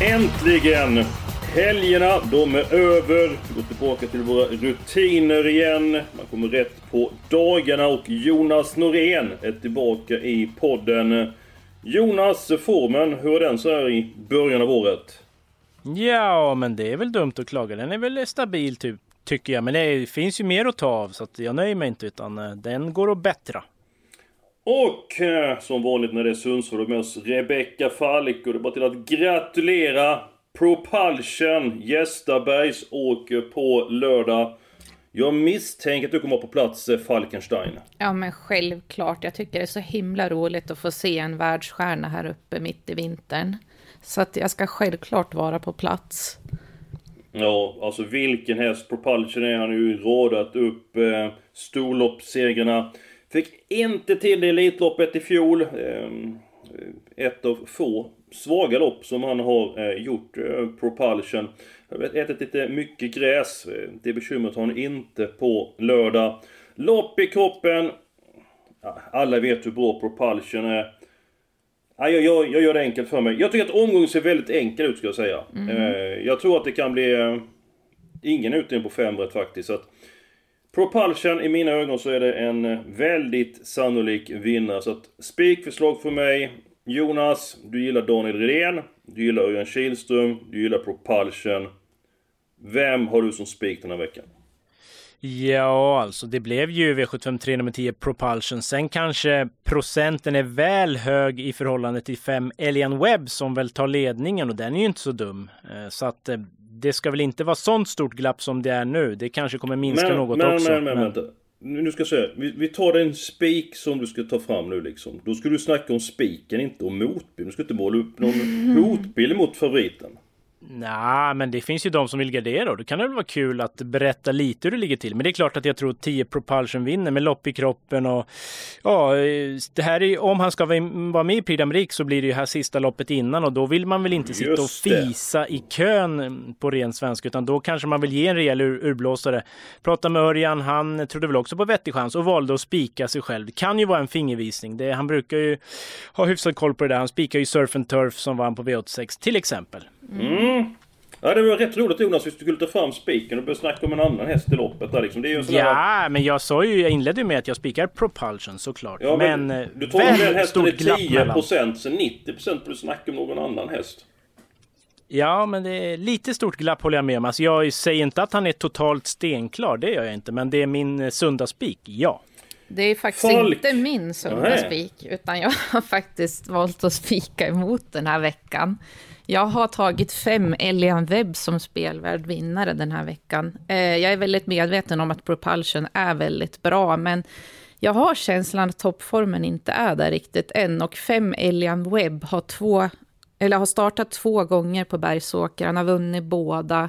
Äntligen! Helgerna, de är över. Vi går tillbaka till våra rutiner igen. Man kommer rätt på dagarna och Jonas Norén är tillbaka i podden. Jonas, formen, hur är den så här i början av året? Ja, men det är väl dumt att klaga. Den är väl stabil typ, tycker jag. Men det finns ju mer att ta av så att jag nöjer mig inte utan eh, den går att bättra. Och eh, som vanligt när det är Sundsvall och med oss Rebecka Falk och det är bara till att gratulera Propulsion Gästabergs åker på lördag. Jag misstänker att du kommer på plats eh, Falkenstein. Ja, men självklart. Jag tycker det är så himla roligt att få se en världsstjärna här uppe mitt i vintern. Så att jag ska självklart vara på plats. Ja, alltså vilken häst. Propulsion är han ju radat upp eh, storloppssegrarna. Fick inte till det Elitloppet i fjol. Eh, ett av få svaga lopp som han har eh, gjort, eh, Propulsion. Jag har ätit lite mycket gräs. Det bekymret har han inte på lördag. Lopp i kroppen. Alla vet hur bra Propulsion är. Ja, jag, jag, jag gör det enkelt för mig. Jag tycker att omgången ser väldigt enkel ut ska jag säga. Eh, jag tror att det kan bli ingen utdelning på fem rätt faktiskt. Så att Propulsion, i mina ögon så är det en eh, väldigt sannolik vinnare. Så att spikförslag för mig. Jonas, du gillar Daniel Redén. Du gillar Örjan Kihlström. Du gillar Propulsion. Vem har du som spik den här veckan? Ja, alltså det blev ju V753 nummer 10 Propulsion. Sen kanske procenten är väl hög i förhållande till 5 Elian Webb som väl tar ledningen och den är ju inte så dum. Eh, så att eh, det ska väl inte vara sånt stort glapp som det är nu. Det kanske kommer minska något men, också. Men, men, vänta. Nu nu ska jag säga, vi, vi tar den spik som du ska ta fram nu liksom. Då ska du snacka om spiken, inte om motbild. Du ska inte måla upp någon hotbild mot favoriten. Nej, men det finns ju de som vill gardera och då kan det väl vara kul att berätta lite hur det ligger till. Men det är klart att jag tror 10 Propulsion vinner med lopp i kroppen och ja, eh, det här är om han ska vara med i Prix d'Amérique så blir det ju här sista loppet innan och då vill man väl inte sitta och fisa i kön på ren svenska utan då kanske man vill ge en rejäl ur, urblåsare. Prata med Örjan, han trodde väl också på vettig chans och valde att spika sig själv. Det kan ju vara en fingervisning. Det, han brukar ju ha hyfsat koll på det där. Han spikar ju Surf and Turf som vann på V86 till exempel. Mm. Ja det var rätt roligt Jonas, hvis du skulle ta fram spiken och börja snacka om en annan häst i loppet där liksom. Det är ju en sån där... Ja, men jag sa ju, jag inledde ju med att jag spikar Propulsion såklart. Ja, men, men, eh, du tar den väldigt hästen i stort glapp 10% mellan. sen 90% får du snacka om någon annan häst. Ja, men det är lite stort glapp håller jag med om. Alltså, jag säger inte att han är totalt stenklar, det gör jag inte. Men det är min eh, sunda spik, ja. Det är faktiskt Folk. inte min sunda spik, utan jag har faktiskt valt att spika emot den här veckan. Jag har tagit fem Elian Webb som spelvärd vinnare den här veckan. Eh, jag är väldigt medveten om att Propulsion är väldigt bra, men jag har känslan att toppformen inte är där riktigt än. Och fem Elian Webb har, två, eller har startat två gånger på Bergsåker. Han har vunnit båda.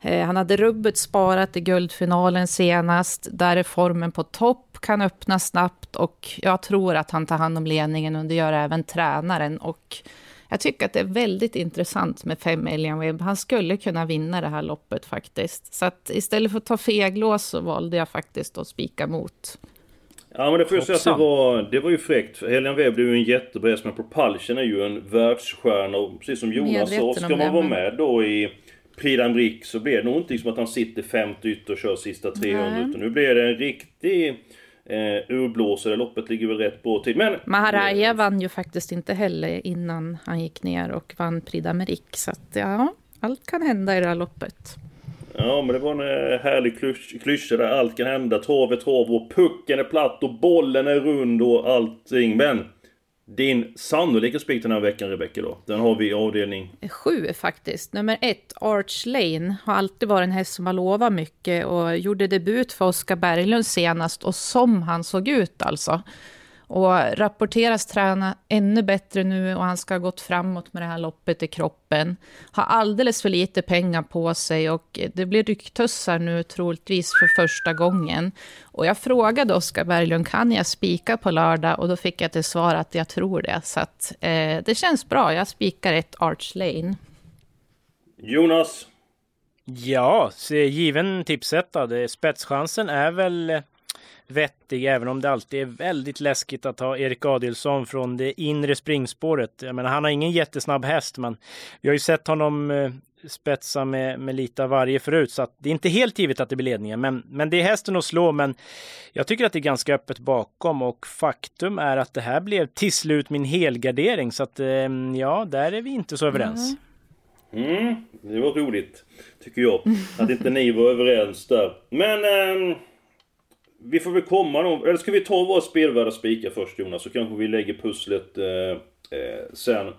Eh, Han hade rubbet sparat i guldfinalen senast. Där är formen på topp, kan öppna snabbt och jag tror att han tar hand om ledningen och det gör även tränaren. Och jag tycker att det är väldigt intressant med fem Elian Webb. Han skulle kunna vinna det här loppet faktiskt. Så att istället för att ta feglås så valde jag faktiskt att spika mot. Ja men det får jag säga att det var, det var ju fräckt. För Helian Webb är ju en jättebra häst, men Propulsion är ju en världsstjärna. Och precis som Jonas sa, ska man det, vara men- med då i Prix d'Amérique så blir det nog inte som att han sitter femte ytter och kör sista 300. Nej. Utan nu blir det en riktig eh, urblåsare. Loppet ligger väl rätt bra till. Men... Maharaja vann ju faktiskt inte heller innan han gick ner och vann Prix d'Amérique. Så att ja, allt kan hända i det här loppet. Ja men det var en eh, härlig klys- klyscha där allt kan hända. Trav är trav och pucken är platt och bollen är rund och allting. Men din sannolika spik den här veckan Rebecka då? Den har vi i avdelning Sju faktiskt. Nummer ett, Arch Lane, har alltid varit en häst som har lovat mycket och gjorde debut för Oskar Berglund senast och som han såg ut alltså. Och rapporteras träna ännu bättre nu och han ska ha gått framåt med det här loppet i kroppen. Har alldeles för lite pengar på sig och det blir rycktussar nu troligtvis för första gången. Och jag frågade Oskar Berglund, kan jag spika på lördag? Och då fick jag till svar att jag tror det. Så att, eh, det känns bra, jag spikar ett Arch Lane. Jonas? Ja, given tipsetta. Spetschansen är väl vettig, även om det alltid är väldigt läskigt att ha Erik Adilsson från det inre springspåret. Jag menar, han har ingen jättesnabb häst, men vi har ju sett honom eh, spetsa med, med lite av varje förut, så att det är inte helt givet att det blir ledningen. Men, men det är hästen att slå, men jag tycker att det är ganska öppet bakom och faktum är att det här blev till slut min helgardering, så att eh, ja, där är vi inte så överens. Mm, det var roligt, tycker jag, att inte ni var överens där. Men eh, vi får väl komma någon... Eller ska vi ta våra spelvärda spikar först Jonas, så kanske vi lägger pusslet eh, eh, sen.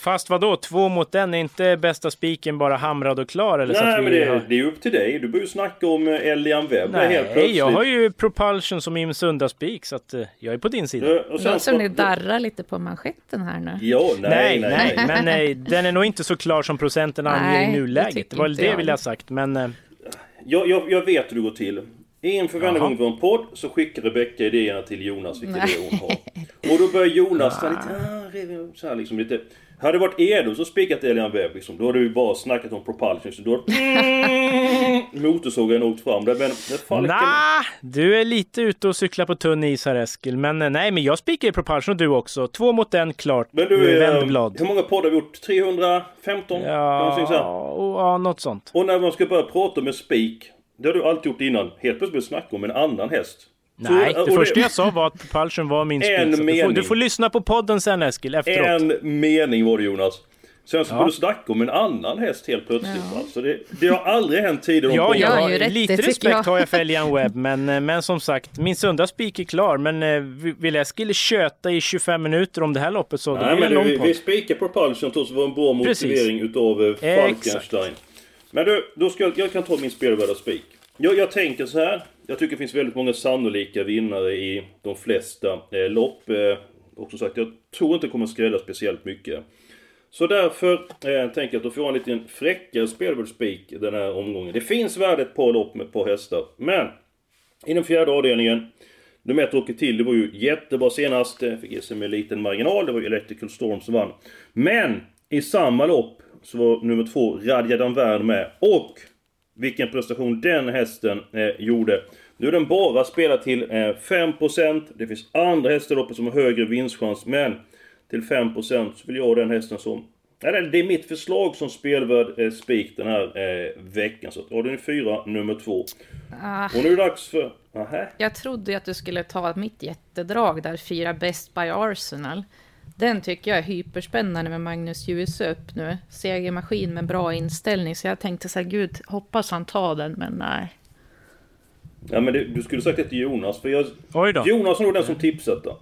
Fast vad då? Två mot en, är inte bästa spiken bara hamrad och klar? Eller Nej, så att vi men det, har... det är upp till dig. Du börjar ju snacka om eh, Elian Webb Nej, helt plötsligt. jag har ju Propulsion som min sunda spik, så att uh, jag är på din sida. Och sen Låter som ni darrar lite på manschetten här nu. Ja, nej, nej, nej. men nej, den är nog inte så klar som procenten anger Nej, i det nuläget. Det var väl det jag. vill jag ha sagt, men... eh, Jag, jag, jag vet hur det går till. Inför varje gång vi har en podd så skickar Rebecka idéerna till Jonas vilka idéer hon har. Och då börjar Jonas ta lite, ah, rev- så här liksom lite. Hade det varit Edo som spikat Elian Webb liksom, då hade vi bara snackat om propulsion. Så då mm, motorsågen åkt fram. Det, men, falken, Nah, du är lite ute och cyklar på tunn is här Eskil. Men eh, nej, men jag spikar i Propulsion och du också. Två mot en, klart. Men du, eh, blad. hur många poddar har vi gjort? 315? Någonting så här. Ja, ja, något sånt. Och när man ska börja prata med spik, det har du alltid gjort innan. Helt plötsligt börjar du snacka om en annan häst. Så- Nej, det första jag sa var att Propulsion var min spik. Du får, du får lyssna på podden sen Eskil, efteråt. En mening var det Jonas. Sen så Ja. får du snacka om en annan häst helt plötsligt. Ja. Alltså det, det har aldrig hänt tidigare. om Ja, podden. jag har rätt, lite det respekt jag. har jag för Elian Webb, men, eh, men som sagt, min sunda spik är klar. Men eh, vill Eskil köta i 25 minuter om det här loppet så Nej det en lång vi, vi podd. spikar Propulsion trots att det var en bra Precis. motivering utav eh, Exakt. Men du, då ska jag, jag kan ta min spelvärda spik. Jag, jag tänker så här. Jag tycker det finns väldigt många sannolika vinnare i de flesta eh, lopp. Eh, och som sagt, jag tror inte det kommer skrälla speciellt mycket. Så därför eh, tänker jag att då får jag en liten fräckare spelvärd spik den här omgången. Det finns värde ett par lopp med ett par hästar. Men i den fjärde avdelningen Nummer ett åker till, det var ju jättebra senast. Eh, fick ge sig med en liten marginal. Det var ju Electrical Storm som vann. Men i samma lopp så var nummer två Radja Danvern med. Och vilken prestation den hästen eh, gjorde. Nu är den bara spelad till eh, 5%. Det finns andra hästar loppet som har högre vinstchans. Men till 5% så vill jag ha den hästen som... Eller det är mitt förslag som spelvärd eh, spik den här eh, veckan. Så avdelning 4, nummer 2. Ah, Och nu är det dags för... Nähä? jag trodde ju att du skulle ta mitt jättedrag där, fyra Best by Arsenal. Den tycker jag är hyperspännande med Magnus Djuse upp nu. Segermaskin med bra inställning. Så jag tänkte så här, gud, hoppas han tar den, men nej. Ja men det, du skulle sagt det till Jonas, för jag... Oj då. Jonas är nog den som tipsat då.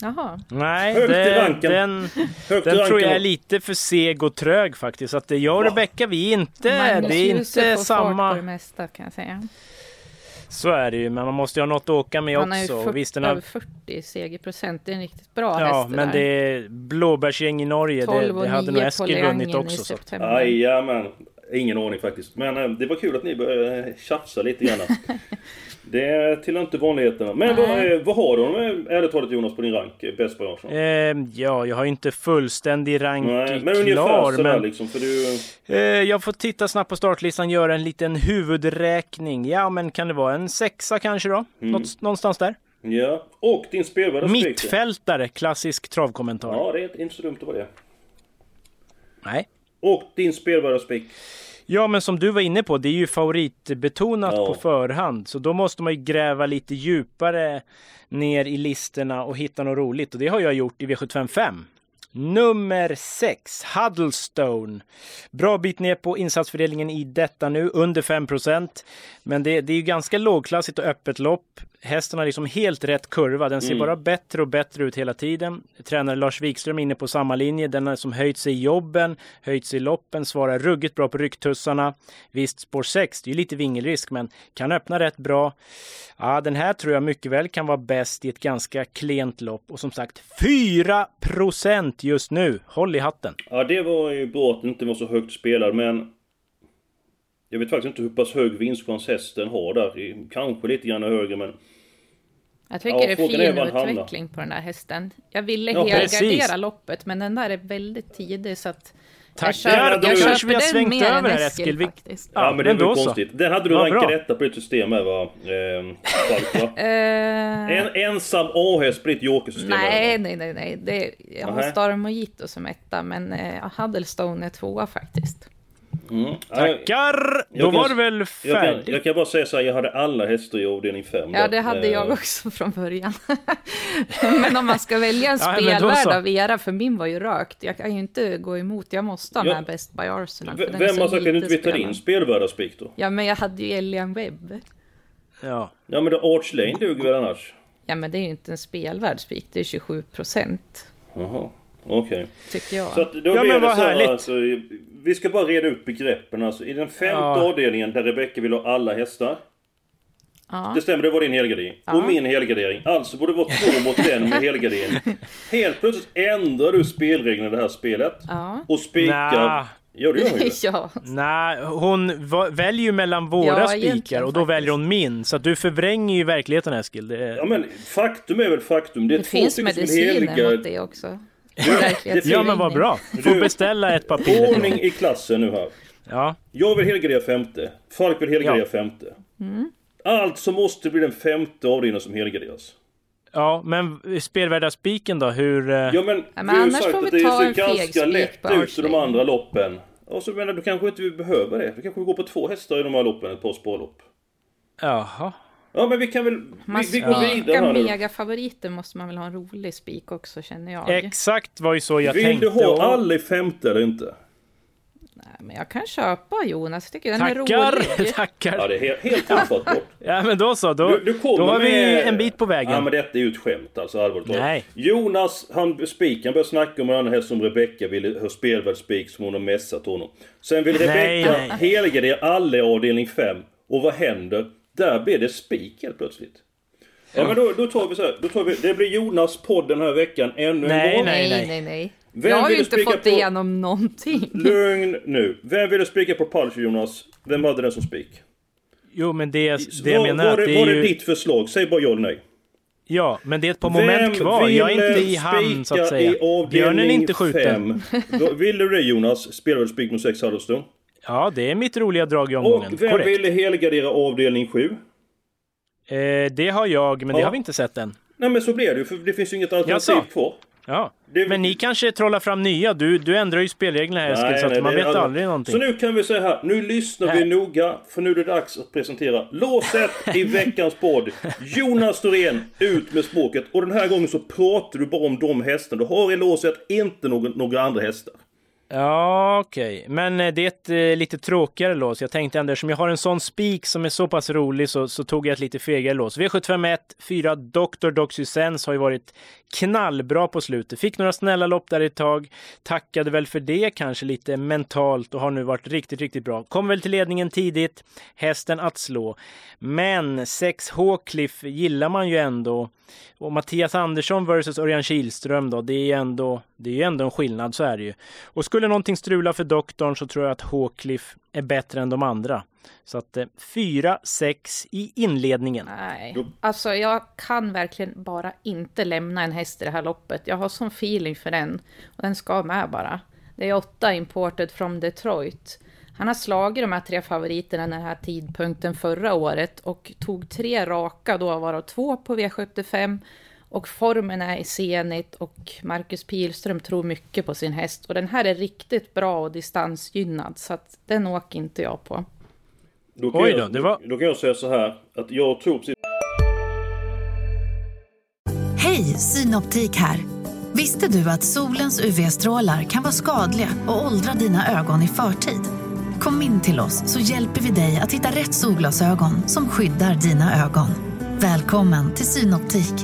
Jaha. Nej, Högt det, ranken. den, Högt den tror jag är lite för seg och trög faktiskt. Att jag och? Rebecka, vi är inte... Magnus det är inte får fart på det samma... mesta kan jag säga. Så är det ju, men man måste ju ha något att åka med Han har ju också. 40, Och visst, den över har... 40 segerprocent. Det är en riktigt bra Ja, häst det men där. det är blåbärsgäng i Norge. Det, 12 och det hade 9 nog Eskil vunnit Leangen i också. Så. september. Jajamän. Ingen aning faktiskt. Men eh, det var kul att ni började eh, tjafsa lite grann. det tillhör inte vanligheterna. Men vad, eh, vad har du ärligt talat Jonas på din rank? Bäst på Arsenal? Eh, ja, jag har ju inte fullständig rank Nej, men ungefär klar. sådär Men liksom. För du... eh, jag får titta snabbt på startlistan, göra en liten huvudräkning. Ja, men kan det vara en sexa kanske då? Mm. Något, någonstans där. Ja. Och din spelvärda? Mittfältare, klassisk travkommentar. Ja, det är inte så dumt att vara det. Nej. Och din spelvärda spik. Ja, men som du var inne på, det är ju favoritbetonat Ja. på förhand. Så då måste man ju gräva lite djupare ner i listorna och hitta något roligt. Och det har jag gjort i V755. Nummer 6, Huddlestone. Bra bit ner på insatsfördelningen i detta nu, under 5% Men det, det är ju ganska lågklassigt och öppet lopp. Hästen har liksom helt rätt kurva. Den ser mm. bara bättre och bättre ut hela tiden. Tränare Lars Wikström är inne på samma linje. Den har som höjt sig i jobben, höjt sig i loppen, svarar ruggigt bra på rycktussarna. Visst, spår 6, det är ju lite vingelrisk, men kan öppna rätt bra. Ja, den här tror jag mycket väl kan vara bäst i ett ganska klent lopp. Och som sagt, 4 just nu. Håll i hatten! Ja, det var ju bra att det inte var så högt spelad, men jag vet faktiskt inte hur pass hög vinstchans hästen har där. Kanske lite grann högre men... Jag tycker ja, det är fin är utveckling på den där hästen. Jag ville ja, helgardera loppet men den där är väldigt tidig så att... Tack. Jag köper, ja, jag köper den svängt mer över än Eskil, Eskil faktiskt. Ja, ja, men det var konstigt. Den hade du ja, rankat rätta på ditt system med va? Eh, Falk, va? Eh. en ensam A-häst på ditt jokersystem? Nej, nej, nej, nej. Det, jag har Star Mojito som etta men eh, Huddlestone är tvåa faktiskt. Mm. Tackar! Jag, Då var det väl färdigt? Jag kan, jag kan, bara säga så här, jag hade alla hästar i avdelning 5. Ja, det hade jag eh. också från början. men om man ska välja en ja, spelvärd av era, för min var ju rökt. Jag kan ju inte gå emot, jag måste ha ja. med Best by Arsenal. Vem har sagt att du inte vill ta din spelvärdarspik då? Ja, men jag hade ju Elian Webb. Ja. Ja, men då Arch Lane duger väl annars? Ja, men det är ju inte en spelvärd spik, det är 27 procent. Jaha. Okej. Okay. Tycker jag. Så att då ja, men vad härligt. Alltså, vi ska bara reda ut begreppen. Alltså, I den femte ja. avdelningen där Rebecka vill ha alla hästar. Ja. Det stämmer, det var din helgardering. Ja. Och min helgardering. Alltså borde det vara två mot den med helgardering. Helt plötsligt ändrar du spelreglerna i det här spelet. Ja. Och spikar... Nah. Ja, det gör hon ju. ja. Nej, hon väljer ju mellan våra ja, spikar och då faktiskt. väljer hon min. Så att du förvränger ju verkligheten Eskil. Är... Ja men faktum är väl faktum. Det, är det finns mediciner mot det också. Ja men vad bra. Du får beställa ett papper. Ordning i klassen nu här. Ja. Jag vill helgardera femte. Falk vill helgardera ja. femte. Mm. Alltså måste bli den femte avdelningen som helgarderas. Ja, men spelvärdarspiken då? Hur... Eh? Ja men, ja, men annars sagt får vi ta att det ser ganska lätt ut i de andra loppen. Och så menar du kanske inte vi behöver det. Du kanske går på två hästar i de här loppen, ett par spårlopp. Jaha. Ja men vi kan väl, man vi, vi går vidare här nu. megafavoriter måste man väl ha en rolig spik också känner jag. Exakt var ju så jag Vill tänkte. Vill du ha och... alla i femte eller inte? Nej men jag kan köpa Jonas, jag tycker den Tackar. är rolig. Tackar! Ja det är helt, helt ofattbart. ja men då så, då, du, du då har vi en bit på vägen. Ja men detta är ju ett skämt alltså allvarligt Nej. Jonas, han spiken började snacka om en annan häst som Rebecka ville ha spelvärd spik som hon har messat honom. Sen vill Rebecka helgardera alla i avdelning 5. Och vad händer? Där blir det spik helt plötsligt. Ja, men då, då tar vi så här, då tar vi, det blir Jonas podd den här veckan ännu nej, en gång. Nej, nej, nej, nej. Vem jag har ju inte fått på... igenom någonting. Lugn nu. Vem ville spika på Pulse Jonas? Vem hade den som spik? Jo men det, det jag menar var det, det var det ju... ditt förslag? Säg bara ja eller nej. Ja, men det är ett par moment kvar. Jag är inte i hamn så att säga. Björnen är inte skjuten. Ville du det Jonas? Spelar du spik med 6 Huddlestone? Ja, det är mitt roliga drag i omgången. Och vem Korrekt. ville helgardera avdelning 7? Eh, det har jag, men ja. det har vi inte sett än. Nej men så blir det ju, för det finns ju inget alternativ Jaså. kvar. Ja, det... men ni kanske trollar fram nya? Du, du ändrar ju spelreglerna här Eskil, så att man vet aldrig, aldrig någonting. Så nu kan vi säga här, nu lyssnar nej. vi noga, för nu är det dags att presentera låset i veckans podd. Jonas Norén, ut med språket. Och den här gången så pratar du bara om de hästarna du har i låset, inte någon, några andra hästar. Ja, okej. Okay. Men eh, det är ett eh, lite tråkigare lås. Jag tänkte ändå, eftersom jag har en sån spik som är så pass rolig så, så tog jag ett lite fegare lås. V751 4 Dr. DoxySense har ju varit knallbra på slutet. Fick några snälla lopp där ett tag. Tackade väl för det kanske lite mentalt och har nu varit riktigt, riktigt bra. Kom väl till ledningen tidigt. Hästen att slå. Men 6 H-cliff gillar man ju ändå. Och Mattias Andersson versus Örjan Kihlström då, det är ändå, det är ändå en skillnad, så är det ju. Och skulle någonting strula för doktorn så tror jag att H-cliff är bättre än de andra. Så att 4-6 eh, i inledningen. Nej, alltså jag kan verkligen bara inte lämna en häst i det här loppet. Jag har sån feeling för den och den ska med bara. Det är åtta imported från Detroit. Han har slagit de här tre favoriterna den här tidpunkten förra året och tog tre raka då, varav två på V75. Och formen är i senigt och Marcus Pilström tror mycket på sin häst. Och den här är riktigt bra och distansgynnad, så att den åker inte jag på. Då kan, Oj då, jag, det var... då kan jag säga så här, att jag tror precis... Hej, Synoptik här! Visste du att solens UV-strålar kan vara skadliga och åldra dina ögon i förtid? Kom in till oss så hjälper vi dig att hitta rätt solglasögon som skyddar dina ögon. Välkommen till Synoptik.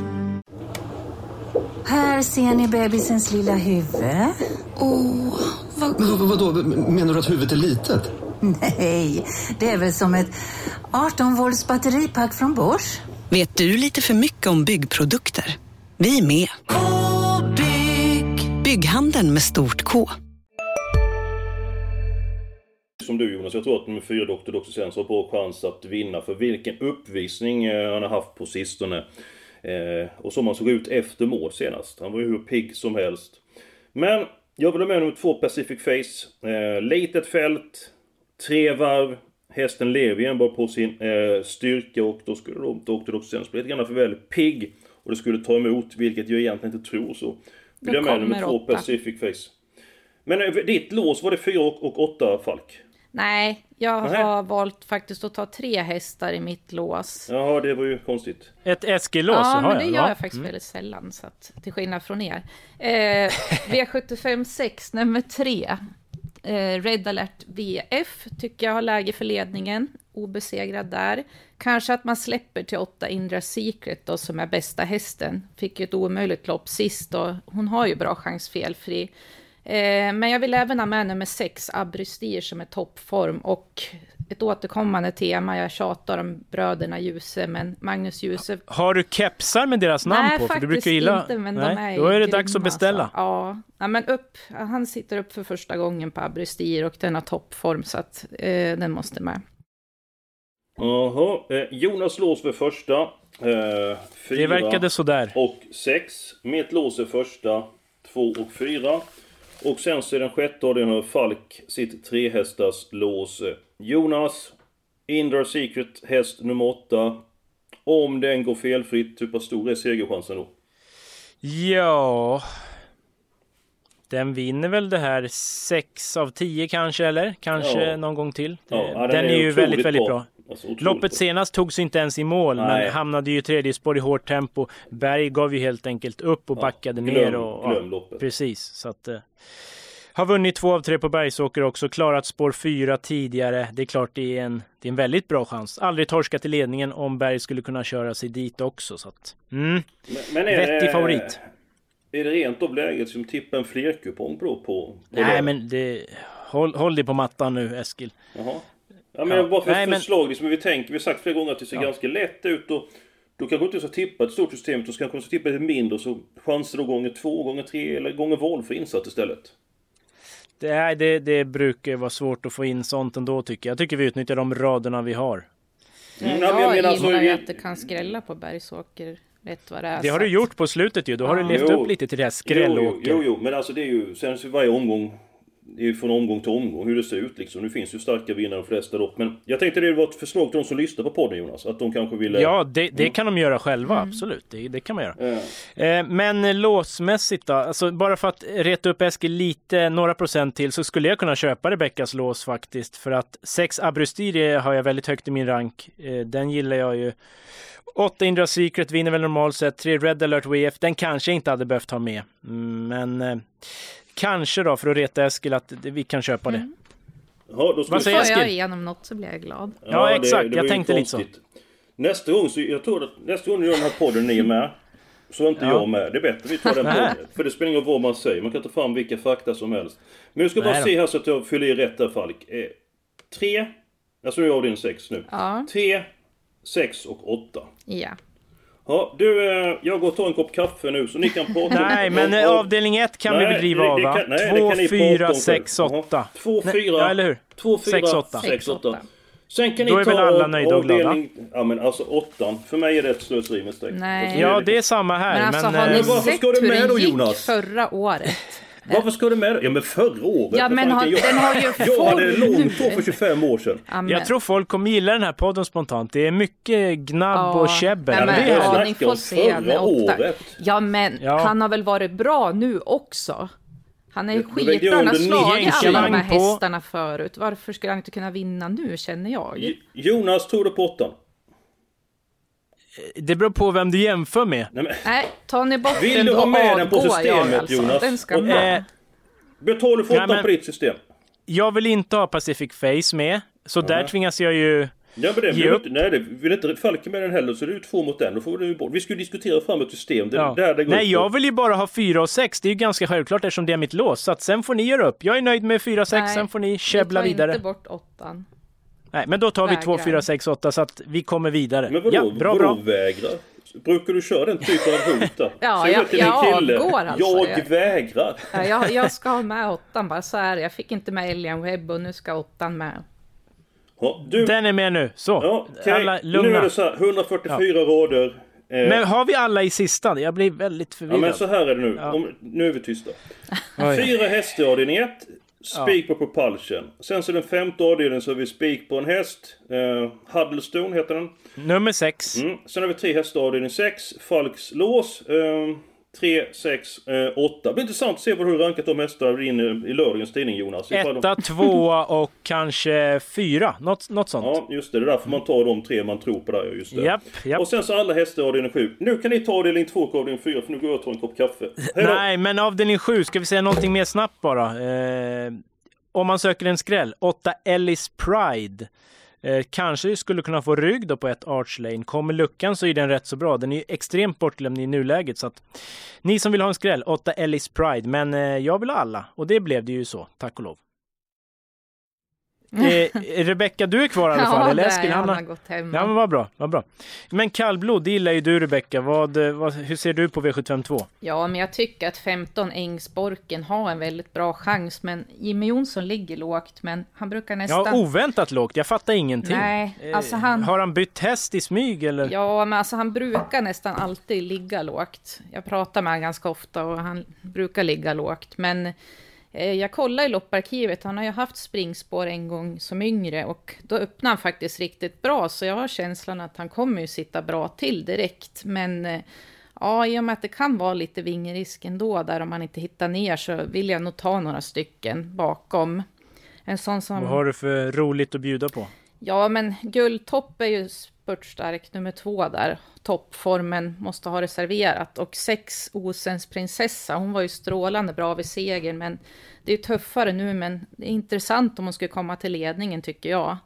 Här ser ni bebisens lilla huvud. Åh, vad... Men, vadå, menar du att huvudet är litet? Nej, det är väl som ett 18 volts batteripack från Bors. Vet du lite för mycket om byggprodukter? Vi är med. -bygg. Bygghandeln med stort K. Som du Jonas, jag tror att nummer fyra Dr. Sens har bra chans att vinna för vilken uppvisning eh, han har haft på sistone. Eh, och som han såg ut efter mål senast. Han var ju hur pigg som helst. Men jag vill ha med nummer två Pacific Face. Eh, litet fält, tre varv. Hästen lever ju enbart på sin eh, styrka och då skulle då. Sens bli lite grann för väl pigg. Och det skulle ta emot, vilket jag egentligen inte tror så. Vill jag med nummer två. Pacific Face. Men eh, ditt lås, var det fyra och, och åtta Falk? Nej, jag Nähä. har valt faktiskt att ta tre hästar i mitt lås. Jaha, det var ju konstigt. Ett Eskil-lås? Ja, men det gör jag faktiskt mm. väldigt sällan, så att, till skillnad från er. Eh, V75 6, nummer tre. Eh, Red alert VF tycker jag har läge för ledningen. Obesegrad där. Kanske att man släpper till åtta Indra Secret då, som är bästa hästen. Fick ju ett omöjligt lopp sist och hon har ju bra chans felfri. Eh, men jag vill även ha med nummer sex, Abrystir, som är toppform och ett återkommande tema. Jag tjatar om bröderna Djuse, men Magnus Djuse... Har du kepsar med deras namn Nej, på? För du brukar gilla... inte, men Nej, de är Då är det dags att beställa. Alltså. Ja. ja, men upp. Han sitter upp för första gången på Abrystir och den har toppform, så att eh, den måste med. Jaha, eh, Jonas lås för första. Eh, fyra det verkade sådär. Och sex. Mitt lås är första, två och fyra. Och sen så är den sjätte har Falk sitt trehästars lås. Jonas, Indra Secret, häst nummer åtta. Om den går felfritt, hur pass stor är segerchansen då? Ja... Den vinner väl det här 6 av 10 kanske, eller? Kanske ja. någon gång till. Ja, den, den, är, är ju väldigt, väldigt bra. bra. Alltså, Loppet senast togs inte ens i mål, Nej. men hamnade ju i tredje spår i hårt tempo. Berg gav ju helt enkelt upp och ja, backade glöm, ner. Och, glöm loppet. Precis, så att... Eh, har vunnit två av tre på Bergsåker också, klarat spår fyra tidigare. Det är klart det är en, det är en väldigt bra chans. Aldrig torskat i ledningen om Berg skulle kunna köra sig dit också. Så att, mm, men, men är vettig det, favorit. Är det rent av läget som tippa en flerkupong på? på Nej, men det, håll, håll dig på mattan nu Eskil. Jaha. Ja men ja. bara för Nej, förslag, liksom, vi tänker, vi har sagt flera gånger att det ser ja. ganska lätt ut och då kanske inte ska tippa ett stort system, då ska kanske tippa ett mindre så chanser då gånger två, gånger tre eller gånger valfri insatt istället. Det, det, det brukar vara svårt att få in sånt ändå tycker jag. Jag tycker vi utnyttjar de raderna vi har. Mm, jag, jag menar alltså, att det kan skrälla på Bergsåker. Rätt vad det, är det har du gjort på slutet ju. Då har du levt jo, upp lite till det här skrällåker. Jo, jo, jo, men alltså det är ju sen varje omgång ju från omgång till omgång hur det ser ut liksom. Nu finns ju starka vinnare de flesta lopp. Men jag tänkte det var ett förslag till de som lyssnar på podden Jonas. Att de kanske ville... Ja, det, det mm. kan de göra själva. Mm. Absolut, det, det, kan man göra. Eh, men låsmässigt då? Alltså bara för att reta upp Eskil lite, några procent till, så skulle jag kunna köpa Rebeckas lås faktiskt. För att 6 Abrustiri har jag väldigt högt i min rank. Eh, den gillar jag ju. 8 Indra Secret vinner väl normalt sett. 3 Red Alert WF, den kanske jag inte hade behövt ha med. Mm, men eh, Kanske då, för att reta Eskil, att vi kan köpa det. Mm. Ja, Vad säger Eskil? Får jag igenom något så blir jag glad. Ja, ja exakt. Det, det jag tänkte lite så. Nästa gång, så jag tror att nästa gång ni gör den här podden, ni är med. Så är inte ja. jag med. Det är bättre vi tar den podden. För det spelar ingen roll vad man säger. Man kan ta fram vilka fakta som helst. Men jag ska bara se här så att jag fyller i rätt där Falk. Eh, tre, alltså nu är jag din sex nu. Ja. Tre, sex och åtta. Ja. Ja, du, eh, jag går och tar en kopp kaffe nu så ni kan prata Nej, men om, avdelning 1 kan nej, vi bedriva av va? 2, 4, 6, 8. 2, 4, ja, eller hur? 2, 4, 6, 8. 6, 8. Sen kan Då ni ta väl alla nöjda och glada? Ja men alltså åttan, för mig är det ett slöseri med streck. Nej. Ja det är samma här. Men alltså men, har ni men sett hur det gick förra året? Varför ska du med? Ja men förra året. Ja men har, jag, den har ju Jag hade långt år för 25 år sedan. Amen. Jag tror folk kommer gilla den här podden spontant. Det är mycket gnabb ja. och käbbel. Ja, men, ja, ni får se. Förra året. Ja men ja. han har väl varit bra nu också? Han är skitbra, han har slagit alla de här hästarna förut. Varför skulle han inte kunna vinna nu känner jag? Jonas tog det på åttan. Det beror på vem du jämför med. Nej, men, Nej, tar ni bort Vill den du ha med den på systemet, jag alltså. Jonas? Den ska Och- med. Eh, betalar du men- på ditt system? jag vill inte ha Pacific Face med, så där Nej. tvingas jag ju... Ja men det Ge vill upp. inte, nej det vill inte Falken med den heller så det är ju två mot den. Då får du bort. Vi ska ju diskutera fram ett system. Det, Ja. det här det går Nej, jag vill ju bara ha 4 och 6. Det är ju ganska självklart eftersom det är mitt lås. Så att sen får ni göra upp. Jag är nöjd med 4 och 6, Nej, sen får ni Vi käbbla tar vidare. inte bort åttan. Nej, men då tar vi 2, Vägrar. 4, 6, 8 så att vi kommer vidare. Men vadå, ja, bra, vadå bra. vägra? Brukar du köra den typen av hot? Ja, jag- till jag kille, avgår alltså. Jag Jag- vägrar. Ja, jag, jag ska ha med åttan, bara så här. Jag fick inte med Alien Web och nu ska åttan med. Ja, du, Den är med nu. Så, ja, okej. alla Nu är lugna. det så här, 144 rader. Eh, Men har vi alla i sista? Jag blir väldigt ja, förvirrad. men så här är det nu. Ja. Om, nu är vi tysta. Fyra hästar i avdelning 1. Spik på propulsion. Sen så den femte avdelningen så har vi spik på en häst. Eh, Huddlestone heter den. Nummer 6. Mm. Sen har vi tre hästar avdelning 6. Falks lås. Eh, 3, 6, eh, 8. Det blir intressant att se vad du rankat de hästarna in i lördagens tidning Jonas. Ifall de- Etta, tvåa och kanske fyra. Något, något sånt. Ja, just det. Det är därför man tar de tre man tror på där. Just det. Japp, japp. Och sen så alla hästar i avdelning 7. Nu kan ni ta avdelning 2 och avdelning 4 för nu går jag och tar en kopp kaffe. Nej, men avdelning 7, ska vi säga någonting mer snabbt bara? Eh, om man söker en skräll, 8 Ellis Pride. Eh, kanske skulle kunna få rygg då på ett Arch Lane. Kommer luckan så är den rätt så bra. Den är ju extremt bortglömd i nuläget. Så att, ni som vill ha en skräll, 8 Ellis Pride. Men eh, jag vill ha alla. Och det blev det ju så, tack och lov. Eh, Rebecka, du är kvar i alla fall? Ja, eller Eskil, han har- gått hem. Ja, men vad bra, vad bra. Men kallblod, det gillar ju du Rebecka. Vad, eh, vad, hur ser du på V752? Ja, men jag tycker att 15 Ängsborken har en väldigt bra chans. Men Jimmy Jonsson ligger lågt, men han brukar nästan... Ja, oväntat lågt. Jag fattar ingenting. Nej, Eh, alltså han- Har han bytt häst i smyg eller? Ja, men alltså han brukar nästan alltid ligga lågt. Jag pratar med honom ganska ofta och han brukar ligga lågt. Men Eh, jag kollade i lopparkivet, han har ju haft springspår en gång som yngre och då öppnade han faktiskt riktigt bra. Så jag har känslan att han kommer ju sitta bra till direkt. Men eh, ja, i och med att det kan vara lite vingrisk ändå där om man inte hittar ner så vill jag nog ta några stycken bakom. En sån som... Vad har du för roligt att bjuda på? Ja, men Guldtopp är ju spurtstark nummer två där. Toppformen måste ha reserverat. Och sex Osens prinsessa, hon var ju strålande bra vid segern. Men det är tuffare nu, men det är intressant om hon skulle komma till ledningen tycker jag.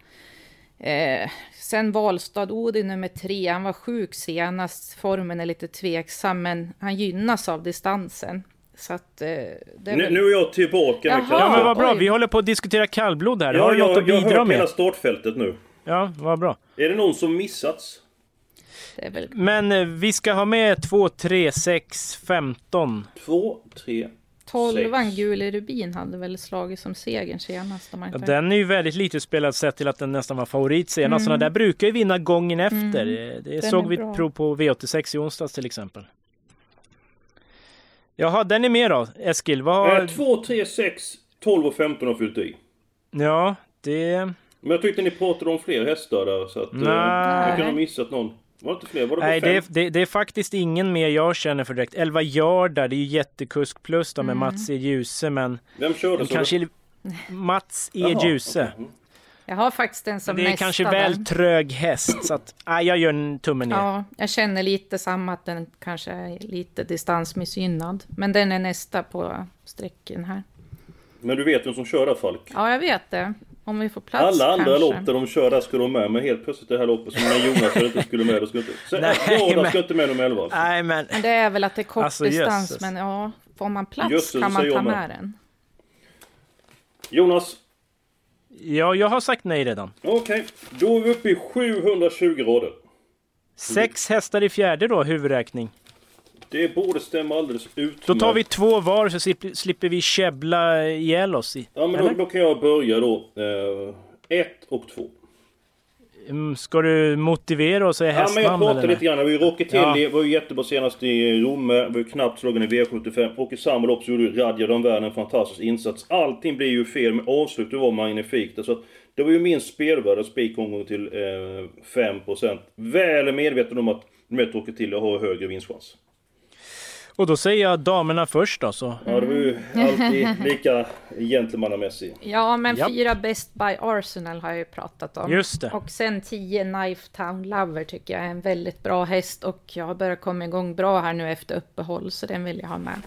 Eh, sen Valstad Odin nummer tre, han var sjuk senast. Formen är lite tveksam, men han gynnas av distansen. Så att eh, det är Nu, väl... nu är jag tillbaka med Jaha. Ja, men vad bra. oj. Vi håller på att diskutera kallblod här. Ja, har du något jag, att jag har bidra hört hela med? startfältet nu. Ja, vad bra. Är det någon som missats? Det är väl... Men eh, vi ska ha med 2, 3, 6, 15. Två, tre, Tolvan sex. Gule Rubin hade väl slagit som segern senast. Om man Ja, den är ju väldigt lite spelad sett till att den nästan var favorit senast. Sådana där brukar ju vinna gången efter. Eh, Det Den såg vi bra. ett prov på V86 i onsdags till exempel. Jaha, den är med då. Eskil, vad har... Eh, två, tre, sex, 12 och 15 har fyllt i. Ja, det... Men jag tyckte ni pratade om fler hästar där så att... eh, Nej. jag kan ha missat någon. Var det inte fler? Var det Nej, det är, det, det är faktiskt ingen mer jag känner för direkt. 11 Jardar, det är ju jättekusk plus då med Mm. Mats E. Djuse, men... Vem körde De så? kanske... Mats E. Jaha, Djuse. okej. Jag har faktiskt en som Det är kanske väl trög häst, så att... Nej, jag gör en tumme ner. Ja, jag känner lite samma att den kanske är lite distansmissgynnad. Men den är nästa på strecken här. Men du vet vem som kör där Falk? Ja, jag vet det. Om vi får plats Alla andra kanske. lopp där de kör där ska de med. Men helt plötsligt det här loppet som när Jonas inte skulle med. Då skulle inte... Så, Nej, ja, men- ska inte med nummer 11. Nej, men... Men det är väl att det är kort Alltså, distans. Men ja, får man plats Jösses, kan man ta med den. Jonas. Ja, jag har sagt nej redan. Okej. Då är vi uppe i 720 rader. Sex hästar i fjärde då, huvudräkning. Det borde stämma alldeles utmärkt. Då tar vi två var så slipper, vi käbbla ihjäl oss. I, Ja men då, då kan jag börja då. Eh, ett och två. Mm, Ska du motivera och säga Ja men jag hästnamn eller? lite grann. Vi Rocky Ja. Tilly var ju jättebra senast i Romme. Var ju knappt slagen i V75. Och i samma lopp så gjorde ju Radja de Värn en fantastisk insats. Allting blir ju fel men avslutet var magnifikt. Så att det var ju min spelvärde spikomgång till eh, 5%. Väl medveten om att med Rocky Tilly har högre vinstchans. Och då säger jag damerna först då så. Ja, var ju alltid lika gentlemannamässig. Ja, men Japp. fyra Best by Arsenal har jag ju pratat om. Just det. Och sen 10 Knife Town Lover tycker jag är en väldigt bra häst och jag har börjat komma igång bra här nu efter uppehåll så den vill jag ha med.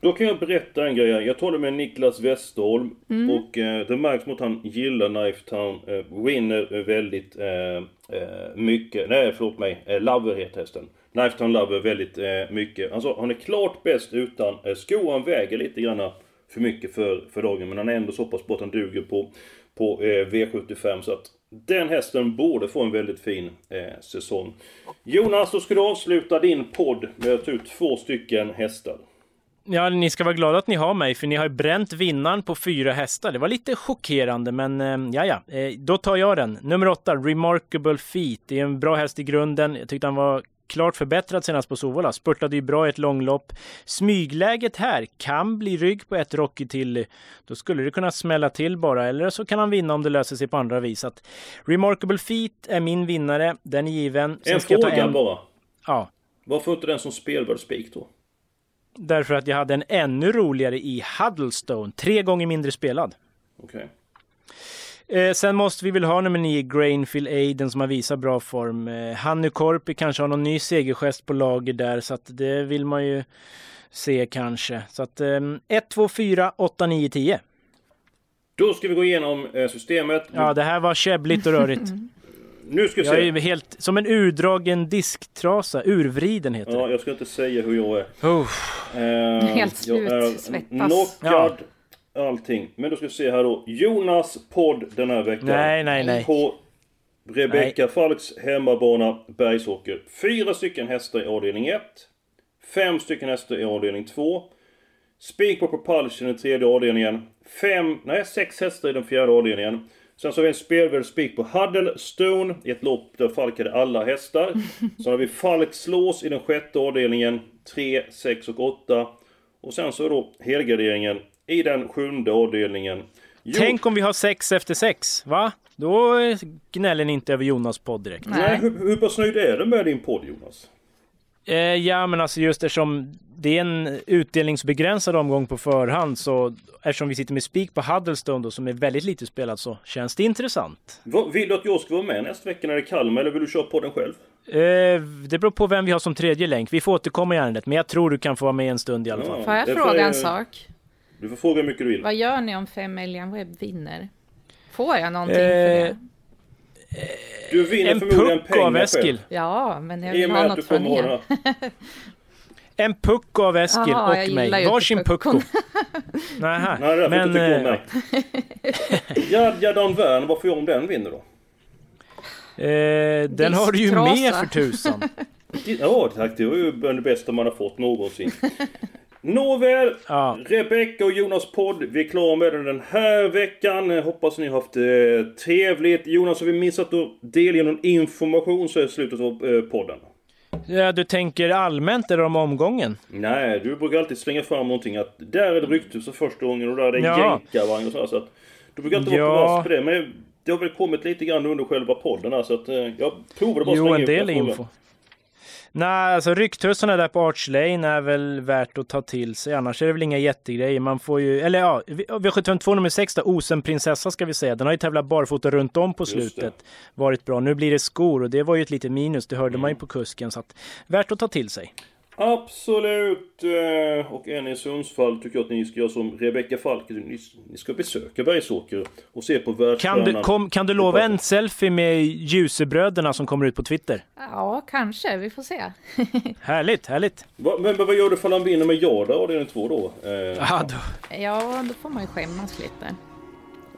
Då kan jag berätta en grej. Jag talade med Niklas Westerholm och eh, det märks mot att han gillar Knife Town. Eh, winner väldigt eh, eh, mycket. Nej, förlåt mig. Eh, Lover heter hästen. Knife Lover väldigt eh, mycket. Alltså, han är klart bäst utan eh, skor. Han väger lite grann för mycket för, för dagen. Men han är ändå så pass bra att han duger på, på eh, V75. Så att den hästen borde få en väldigt fin eh, säsong. Jonas, då ska du avsluta din podd med att ta ut två stycken hästar. Ja, ni ska vara glada att ni har mig, för ni har bränt vinnaren på fyra hästar. Det var lite chockerande, men eh, ja, ja. Eh, då tar jag den. Nummer åtta, Remarkable Feet. Det är en bra häst i grunden. Jag tyckte han var klart förbättrad senast på Sovola. Spurtade ju bra i ett långlopp. Smygläget här kan bli rygg på ett Rocky till. Då skulle det kunna smälla till bara, eller så kan han vinna om det löser sig på andra vis. Att Remarkable Feet är min vinnare. Den är given. Sen En fråga bara. Ja, Varför inte den som spelvärd spik då? därför att jag hade en ännu roligare i Huddlestone. Tre gånger mindre spelad. Okej. Eh, sen måste vi väl ha nummer 9, Grainfield Aiden som har visat bra form. Eh, Hannu Korpi kanske har någon ny segergest på lager där så att det vill man ju se kanske. Så att eh, 1, 2, 4, 8, 9, 10. Då ska vi gå igenom eh, systemet. Ja, det här var käbbligt och rörigt. Nu ska vi Jag är se. helt som en urdragen disktrasa, urvriden heter det. Ja, jag ska inte säga hur jag är. Uff. Eh, Helt jag är slut, svettas. Knockad, allting. Men då ska vi se här då. Jonas podd den här veckan. Nej, nej, nej. På Rebecka Falks hemmabana Bergsåker. Fyra stycken hästar i avdelning 1. Fem stycken hästar i avdelning 2. Spik på Propulsion i tredje avdelningen. Fem, nej sex hästar i den fjärde avdelningen. Sen så har vi en spelvärd spik på Huddlestone i ett lopp där Falk hade alla hästar. Sen har vi Falkslås i den sjätte avdelningen. 3, 6 och 8. Och sen så är då helgarderingen i den sjunde avdelningen. Jo, Tänk om vi har sex efter sex, va? Då gnäller ni inte över Jonas podd direkt. nej, hur, hur pass nöjd är du med din podd Jonas? Eh, ja, men alltså just eftersom det är en utdelningsbegränsad omgång på förhand så eftersom vi sitter med spik på Huddlestone då, som är väldigt lite spelad så känns det intressant. Vad- Vill du att jag ska vara med nästa vecka när det är Kalmar eller vill du köra podden själv? Eh, det beror på vem vi har som tredje länk. Vi får återkomma i ärendet, men jag tror du kan få vara med en stund i alla fall. Får jag fråga en sak? Du får fråga hur mycket du vill. Vad gör ni om fem Elian Webb vinner? Får jag någonting för Eh, det? Du vinner En förmodligen puck pengar av Eskil. själv. Ja, men jag I vill och ha med något från er. En puck av Eskil jag och mig. Varsin pucko. Nähä. Nej, det är Men, inte eh, mig. Jadjadan Wern, vad får jag om den vinner då? eh, den har du ju med för tusan. Ja tack, det var ju bland det bästa man har fått någonsin. Nåväl, Ja. Rebecca och Jonas podd, vi är klara med den den här veckan. Hoppas ni har haft eh, trevligt. Jonas, har vi missat att delge någon information så är det slutet av eh, podden. Ja, du tänker allmänt eller om omgången? Nej, du brukar alltid slänga fram någonting att där är det rykthuset första gången och där är det Ja. jänkarvagn och sådär. Så att du brukar inte vara på vass på det. Men det har väl kommit lite grann under själva podden här så att eh, jag provade bara att Jo, slänga en ut del info. Nej, alltså ryktussarna där på Arch Lane är väl värt att ta till sig. Annars är det väl inga jättegrejer. Man får ju, eller ja, V752 nummer 6 då, Osen prinsessa ska vi säga. Den har ju tävlat barfota runt om på slutet. Varit bra. Nu blir det skor och det var ju ett litet minus. Det hörde man ju på kusken. Så att, värt att ta till sig. Absolut! eh, Och en i Sundsvall tycker jag att ni ska göra som Rebecka Falk. Ni, ni ska besöka Bergsåker och se på Kan världsstjärnan. du, kom, kan du lova en selfie med Ljusebröderna som kommer ut på Twitter? Ja, kanske. Vi får se. Härligt, härligt. Va, men, men vad gör du ifall han vinner med Jada avdelning två då? Eh, Ja, då. Ja, då får man ju skämmas lite.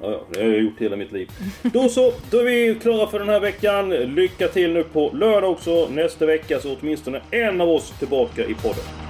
Ja, ja, det har jag gjort hela mitt liv. Då så, då är vi klara för den här veckan. Lycka till nu på lördag också. Nästa vecka så åtminstone en av oss tillbaka i podden.